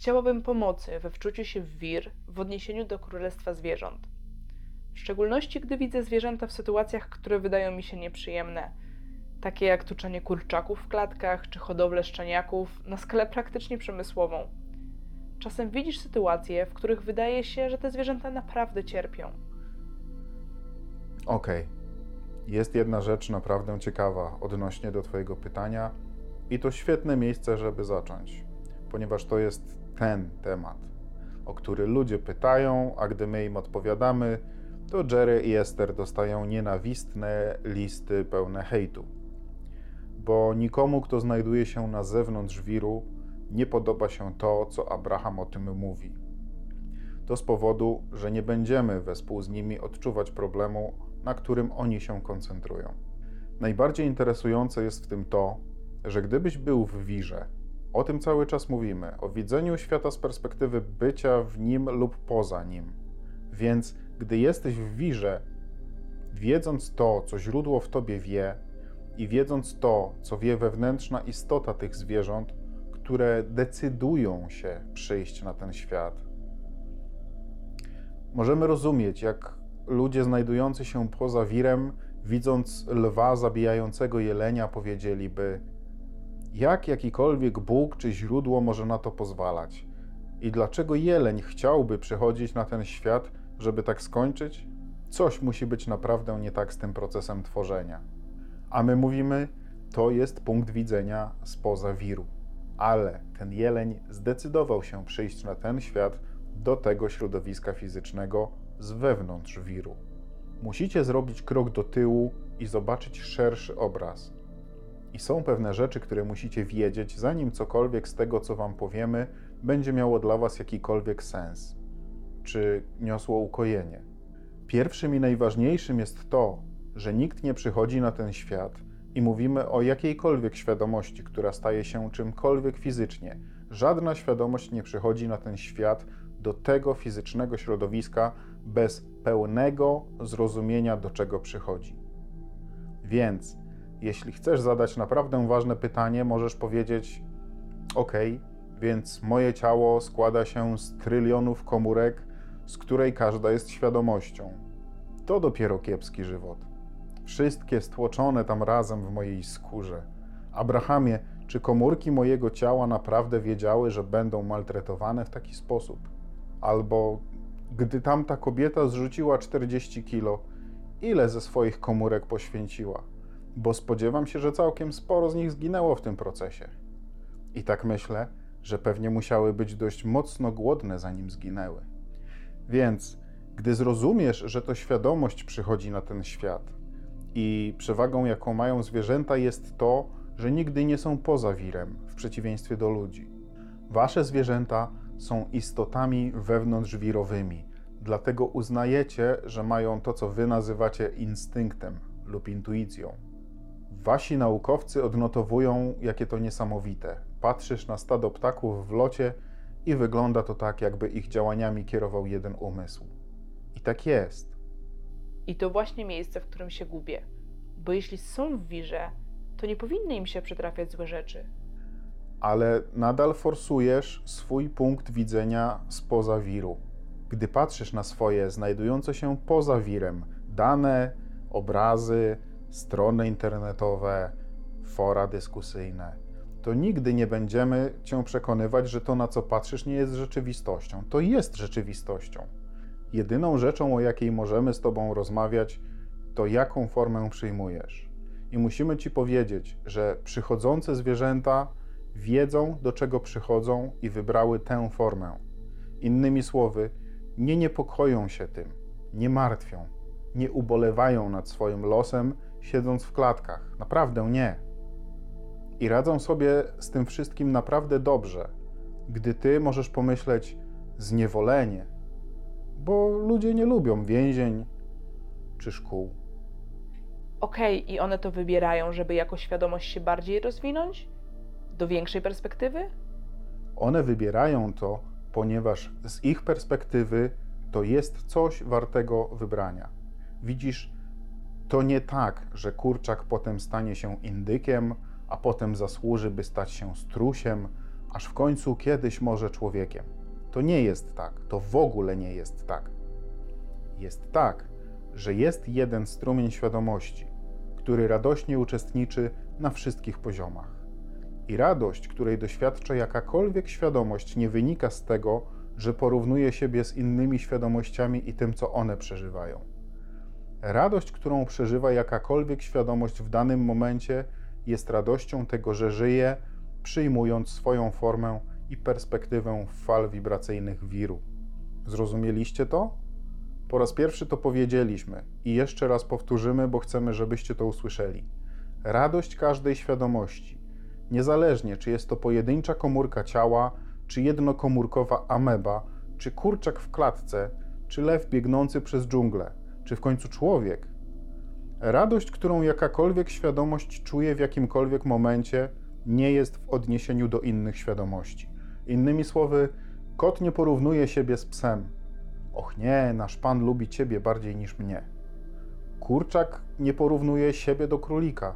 Chciałabym pomocy we wczuciu się w wir w odniesieniu do królestwa zwierząt. W szczególności, gdy widzę zwierzęta w sytuacjach, które wydają mi się nieprzyjemne, takie jak tuczenie kurczaków w klatkach czy hodowlę szczeniaków na skalę praktycznie przemysłową. Czasem widzisz sytuacje, w których wydaje się, że te zwierzęta naprawdę cierpią. Okej. Jest jedna rzecz naprawdę ciekawa odnośnie do Twojego pytania, i to świetne miejsce, żeby zacząć, ponieważ to jest ten temat, o który ludzie pytają, a gdy my im odpowiadamy, to Jerry i Esther dostają nienawistne listy pełne hejtu. Bo nikomu, kto znajduje się na zewnątrz wiru, nie podoba się to, co Abraham o tym mówi. To z powodu, że nie będziemy wespół z nimi odczuwać problemu, na którym oni się koncentrują. Najbardziej interesujące jest w tym to, że gdybyś był w wirze, o tym cały czas mówimy, o widzeniu świata z perspektywy bycia w nim lub poza nim. Więc gdy jesteś w wirze, wiedząc to, co źródło w tobie wie, i wiedząc to, co wie wewnętrzna istota tych zwierząt, które decydują się przyjść na ten świat, możemy rozumieć, jak ludzie znajdujący się poza wirem, widząc lwa zabijającego jelenia, powiedzieliby: Jak jakikolwiek Bóg czy źródło może na to pozwalać? I dlaczego jeleń chciałby przychodzić na ten świat, żeby tak skończyć? Coś musi być naprawdę nie tak z tym procesem tworzenia. A my mówimy, to jest punkt widzenia spoza wiru. Ale ten jeleń zdecydował się przyjść na ten świat do tego środowiska fizycznego z wewnątrz wiru. Musicie zrobić krok do tyłu i zobaczyć szerszy obraz. I są pewne rzeczy, które musicie wiedzieć, zanim cokolwiek z tego, co Wam powiemy, będzie miało dla Was jakikolwiek sens, czy niosło ukojenie. Pierwszym i najważniejszym jest to, że nikt nie przychodzi na ten świat i mówimy o jakiejkolwiek świadomości, która staje się czymkolwiek fizycznie. Żadna świadomość nie przychodzi na ten świat do tego fizycznego środowiska bez pełnego zrozumienia, do czego przychodzi. Więc, jeśli chcesz zadać naprawdę ważne pytanie, możesz powiedzieć: OK, więc moje ciało składa się z trylionów komórek, z której każda jest świadomością. To dopiero kiepski żywot. Wszystkie stłoczone tam razem w mojej skórze. Abrahamie, czy komórki mojego ciała naprawdę wiedziały, że będą maltretowane w taki sposób? Albo gdy tamta kobieta zrzuciła 40 kilo, ile ze swoich komórek poświęciła? Bo spodziewam się, że całkiem sporo z nich zginęło w tym procesie. I tak myślę, że pewnie musiały być dość mocno głodne, zanim zginęły. Więc, gdy zrozumiesz, że to świadomość przychodzi na ten świat i przewagą, jaką mają zwierzęta, jest to, że nigdy nie są poza wirem, w przeciwieństwie do ludzi. Wasze zwierzęta są istotami wewnątrzwirowymi, dlatego uznajecie, że mają to, co wy nazywacie instynktem lub intuicją. Wasi naukowcy odnotowują, jakie to niesamowite. Patrzysz na stado ptaków w locie i wygląda to tak, jakby ich działaniami kierował jeden umysł. I tak jest. I to właśnie miejsce, w którym się gubię. Bo jeśli są w wirze, to nie powinny im się przytrafiać złe rzeczy. Ale nadal forsujesz swój punkt widzenia spoza wiru. Gdy patrzysz na swoje znajdujące się poza wirem dane, obrazy, strony internetowe, fora dyskusyjne, to nigdy nie będziemy cię przekonywać, że to, na co patrzysz, nie jest rzeczywistością. To jest rzeczywistością. Jedyną rzeczą, o jakiej możemy z Tobą rozmawiać, to jaką formę przyjmujesz. I musimy Ci powiedzieć, że przychodzące zwierzęta wiedzą, do czego przychodzą i wybrały tę formę. Innymi słowy, nie niepokoją się tym, nie martwią, nie ubolewają nad swoim losem, siedząc w klatkach. Naprawdę nie. I radzą sobie z tym wszystkim naprawdę dobrze, gdy ty możesz pomyśleć zniewolenie, bo ludzie nie lubią więzień czy szkół. Okej, okay, i one to wybierają, żeby jako świadomość się bardziej rozwinąć? Do większej perspektywy? One wybierają to, ponieważ z ich perspektywy to jest coś wartego wybrania. Widzisz, to nie tak, że kurczak potem stanie się indykiem, a potem zasłuży, by stać się strusiem, aż w końcu kiedyś może człowiekiem. To nie jest tak, to w ogóle nie jest tak. Jest tak, że jest jeden strumień świadomości, który radośnie uczestniczy na wszystkich poziomach. I radość, której doświadcza jakakolwiek świadomość, nie wynika z tego, że porównuje siebie z innymi świadomościami i tym, co one przeżywają. Radość, którą przeżywa jakakolwiek świadomość w danym momencie, jest radością tego, że żyje, przyjmując swoją formę i perspektywę fal wibracyjnych wiru. Zrozumieliście to? Po raz pierwszy to powiedzieliśmy i jeszcze raz powtórzymy, bo chcemy, żebyście to usłyszeli. Radość każdej świadomości, niezależnie czy jest to pojedyncza komórka ciała, czy jednokomórkowa ameba, czy kurczak w klatce, czy lew biegnący przez dżunglę, czy w końcu człowiek. Radość, którą jakakolwiek świadomość czuje w jakimkolwiek momencie, nie jest w odniesieniu do innych świadomości. Innymi słowy, kot nie porównuje siebie z psem. Och nie, nasz pan lubi ciebie bardziej niż mnie. Kurczak nie porównuje siebie do królika.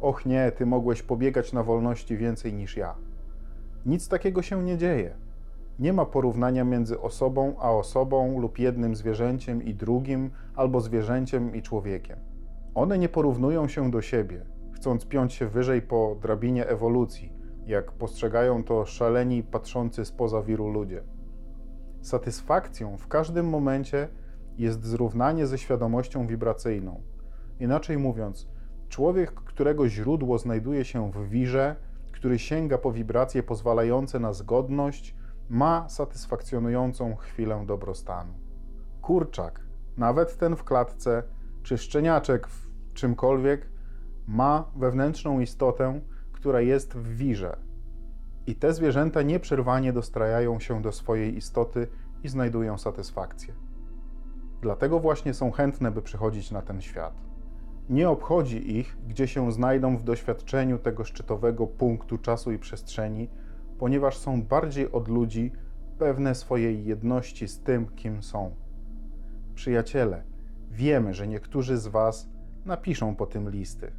Och nie, ty mogłeś pobiegać na wolności więcej niż ja. Nic takiego się nie dzieje. Nie ma porównania między osobą a osobą lub jednym zwierzęciem i drugim, albo zwierzęciem i człowiekiem. One nie porównują się do siebie, chcąc piąć się wyżej po drabinie ewolucji, jak postrzegają to szaleni patrzący spoza wiru ludzie. Satysfakcją w każdym momencie jest zrównanie ze świadomością wibracyjną. Inaczej mówiąc, człowiek, którego źródło znajduje się w wirze, który sięga po wibracje pozwalające na zgodność, ma satysfakcjonującą chwilę dobrostanu. Kurczak, nawet ten w klatce, czy szczeniaczek w czymkolwiek, ma wewnętrzną istotę, która jest w wirze. I te zwierzęta nieprzerwanie dostrajają się do swojej istoty i znajdują satysfakcję. Dlatego właśnie są chętne, by przychodzić na ten świat. Nie obchodzi ich, gdzie się znajdą w doświadczeniu tego szczytowego punktu czasu i przestrzeni, ponieważ są bardziej od ludzi pewne swojej jedności z tym, kim są. Przyjaciele, wiemy, że niektórzy z Was napiszą po tym listy,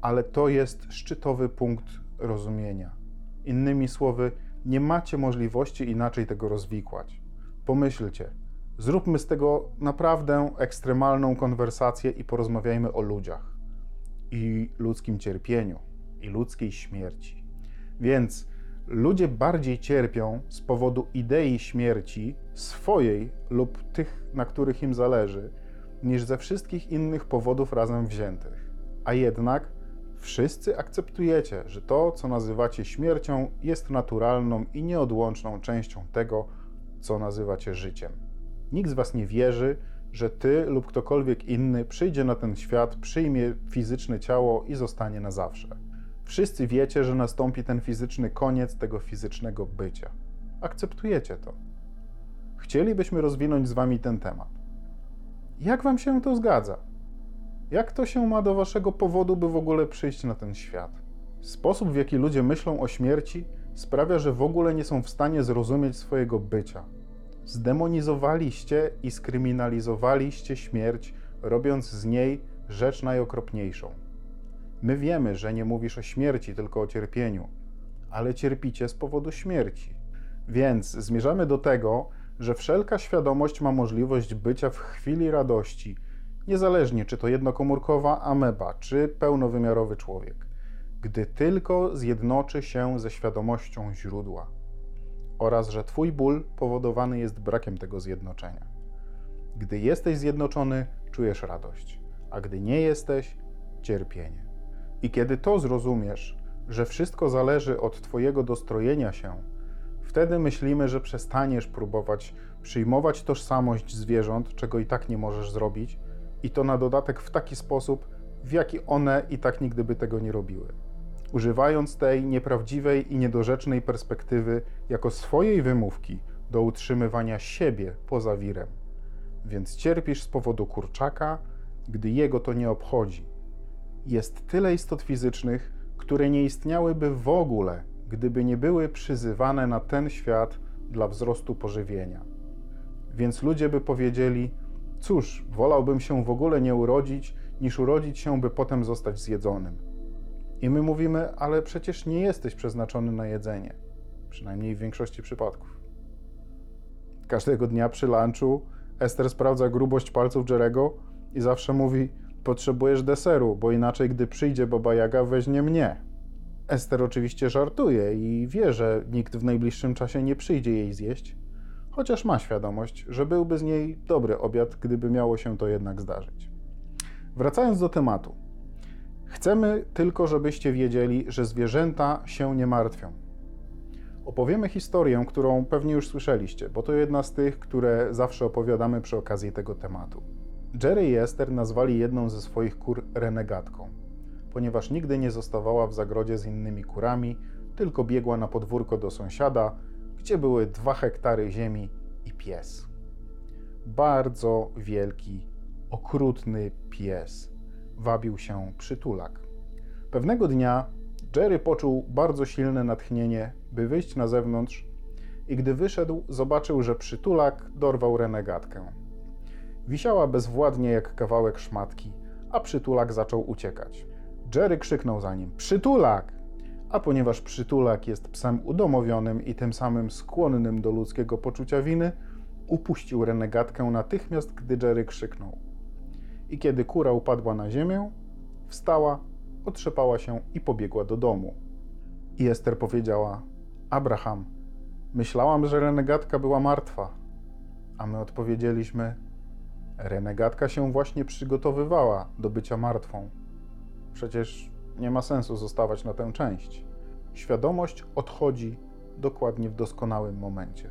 ale to jest szczytowy punkt rozumienia. Innymi słowy, nie macie możliwości inaczej tego rozwikłać. Pomyślcie, zróbmy z tego naprawdę ekstremalną konwersację i porozmawiajmy o ludziach i ludzkim cierpieniu i ludzkiej śmierci. Więc ludzie bardziej cierpią z powodu idei śmierci swojej lub tych, na których im zależy, niż ze wszystkich innych powodów razem wziętych. A jednak wszyscy akceptujecie, że to, co nazywacie śmiercią, jest naturalną i nieodłączną częścią tego, co nazywacie życiem. Nikt z Was nie wierzy, że Ty lub ktokolwiek inny przyjdzie na ten świat, przyjmie fizyczne ciało i zostanie na zawsze. Wszyscy wiecie, że nastąpi ten fizyczny koniec tego fizycznego bycia. Akceptujecie to. Chcielibyśmy rozwinąć z Wami ten temat. Jak Wam się to zgadza? Jak to się ma do Waszego powodu, by w ogóle przyjść na ten świat? Sposób, w jaki ludzie myślą o śmierci, sprawia, że w ogóle nie są w stanie zrozumieć swojego bycia. Zdemonizowaliście i skryminalizowaliście śmierć, robiąc z niej rzecz najokropniejszą. My wiemy, że nie mówisz o śmierci, tylko o cierpieniu, ale cierpicie z powodu śmierci. Więc zmierzamy do tego, że wszelka świadomość ma możliwość bycia w chwili radości, niezależnie czy to jednokomórkowa ameba, czy pełnowymiarowy człowiek, gdy tylko zjednoczy się ze świadomością źródła, oraz że Twój ból powodowany jest brakiem tego zjednoczenia. Gdy jesteś zjednoczony, czujesz radość, a gdy nie jesteś, cierpienie. I kiedy to zrozumiesz, że wszystko zależy od Twojego dostrojenia się, wtedy myślimy, że przestaniesz próbować przyjmować tożsamość zwierząt, czego i tak nie możesz zrobić, i to na dodatek w taki sposób, w jaki one i tak nigdy by tego nie robiły. Używając tej nieprawdziwej i niedorzecznej perspektywy jako swojej wymówki do utrzymywania siebie poza wirem. Więc cierpisz z powodu kurczaka, gdy jego to nie obchodzi. Jest tyle istot fizycznych, które nie istniałyby w ogóle, gdyby nie były przyzywane na ten świat dla wzrostu pożywienia. Więc ludzie by powiedzieli: Cóż, wolałbym się w ogóle nie urodzić, niż urodzić się, by potem zostać zjedzonym. I my mówimy: Ale przecież nie jesteś przeznaczony na jedzenie. przynajmniej w większości przypadków. Każdego dnia przy lunchu Ester sprawdza grubość palców Jerego i zawsze mówi: Potrzebujesz deseru, bo inaczej, gdy przyjdzie Baba Jaga, weźmie mnie. Ester oczywiście żartuje i wie, że nikt w najbliższym czasie nie przyjdzie jej zjeść, chociaż ma świadomość, że byłby z niej dobry obiad, gdyby miało się to jednak zdarzyć. Wracając do tematu. Chcemy tylko, żebyście wiedzieli, że zwierzęta się nie martwią. Opowiemy historię, którą pewnie już słyszeliście, bo to jedna z tych, które zawsze opowiadamy przy okazji tego tematu. Jerry i Esther nazwali jedną ze swoich kur renegatką, ponieważ nigdy nie zostawała w zagrodzie z innymi kurami, tylko biegła na podwórko do sąsiada, gdzie były dwa hektary ziemi i pies. Bardzo wielki, okrutny pies. Wabił się przytulak. Pewnego dnia Jerry poczuł bardzo silne natchnienie, by wyjść na zewnątrz i gdy wyszedł, zobaczył, że przytulak dorwał renegatkę. Wisiała bezwładnie jak kawałek szmatki, a przytulak zaczął uciekać. Jerry krzyknął za nim: Przytulak! A ponieważ przytulak jest psem udomowionym i tym samym skłonnym do ludzkiego poczucia winy, upuścił renegatkę natychmiast, gdy Jerry krzyknął. I kiedy kura upadła na ziemię, wstała, otrzepała się i pobiegła do domu. I Ester powiedziała: Abraham, myślałam, że renegatka była martwa. A my odpowiedzieliśmy: Renegatka się właśnie przygotowywała do bycia martwą. Przecież nie ma sensu zostawać na tę część. Świadomość odchodzi dokładnie w doskonałym momencie.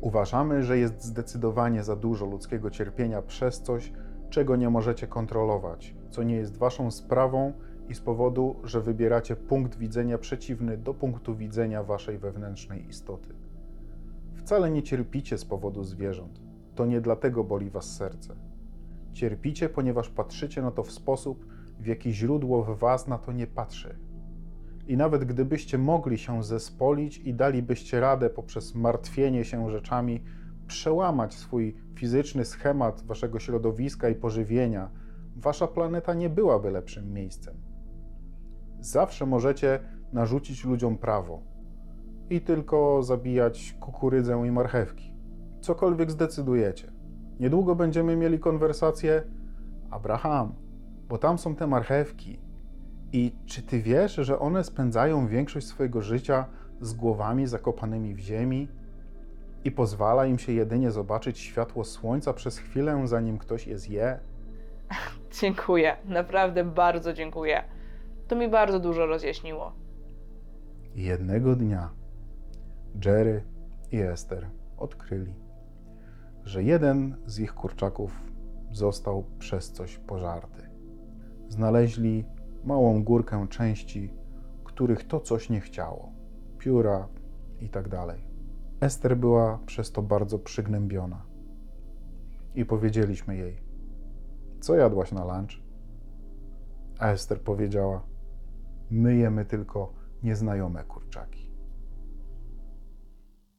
Uważamy, że jest zdecydowanie za dużo ludzkiego cierpienia przez coś, czego nie możecie kontrolować, co nie jest waszą sprawą i z powodu, że wybieracie punkt widzenia przeciwny do punktu widzenia waszej wewnętrznej istoty. Wcale nie cierpicie z powodu zwierząt. To nie dlatego boli was serce. Cierpicie, ponieważ patrzycie na to w sposób, w jaki źródło w was na to nie patrzy. I nawet gdybyście mogli się zespolić i dalibyście radę poprzez martwienie się rzeczami przełamać swój fizyczny schemat waszego środowiska i pożywienia, wasza planeta nie byłaby lepszym miejscem. Zawsze możecie narzucić ludziom prawo i tylko zabijać kukurydzę i marchewki. Cokolwiek zdecydujecie. Niedługo będziemy mieli konwersację Abraham, bo tam są te marchewki. I czy ty wiesz, że one spędzają większość swojego życia z głowami zakopanymi w ziemi i pozwala im się jedynie zobaczyć światło słońca przez chwilę, zanim ktoś je zje? Dziękuję, naprawdę bardzo dziękuję. To mi bardzo dużo rozjaśniło. Jednego dnia Jerry i Esther odkryli, że jeden z ich kurczaków został przez coś pożarty. Znaleźli małą górkę części, których to coś nie chciało pióra i tak. Ester była przez to bardzo przygnębiona. I powiedzieliśmy jej: Co jadłaś na lunch? A Ester powiedziała: My jemy tylko nieznajome kurczaki.